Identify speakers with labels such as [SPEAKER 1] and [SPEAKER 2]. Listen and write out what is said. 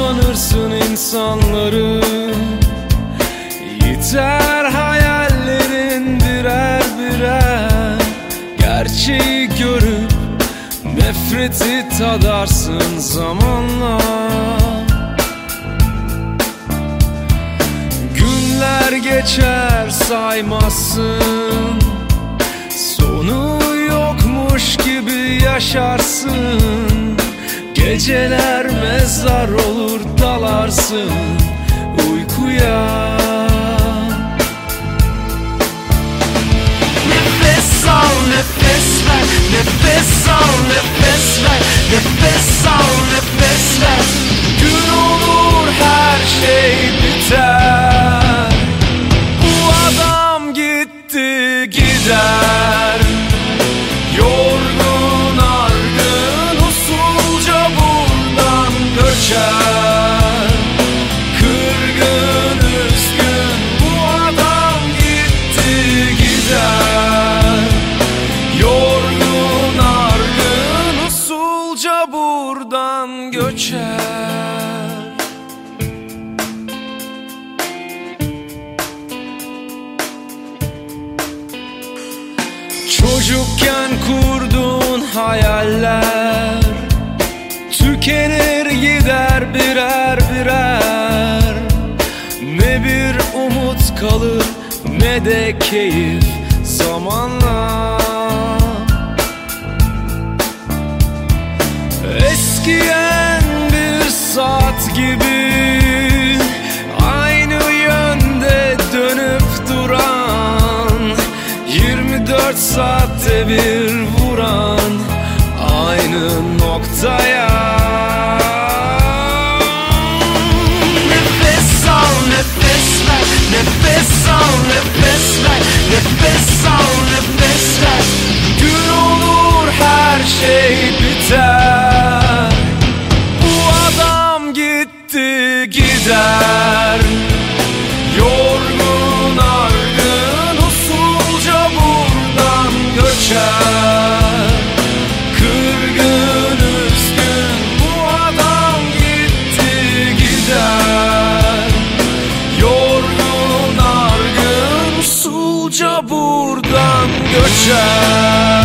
[SPEAKER 1] tanırsın insanları. Yeter hayallerin birer birer. Gerçeği görüp nefreti tadarsın zamanla Günler geçer saymazsın. Sonu yokmuş gibi yaşarsın Geceler mezar olur dalarsın uykuya.
[SPEAKER 2] Nefes al nefes ver Nefes al nefes ver Nefes al nefes ver.
[SPEAKER 1] Gün olur her şey biter. Bu adam gitti gider Çocukken kurduğun hayaller Tükenir gider birer birer. Ne bir umut kalır ne de keyif zamanla bir vuran Aynı noktaya good job.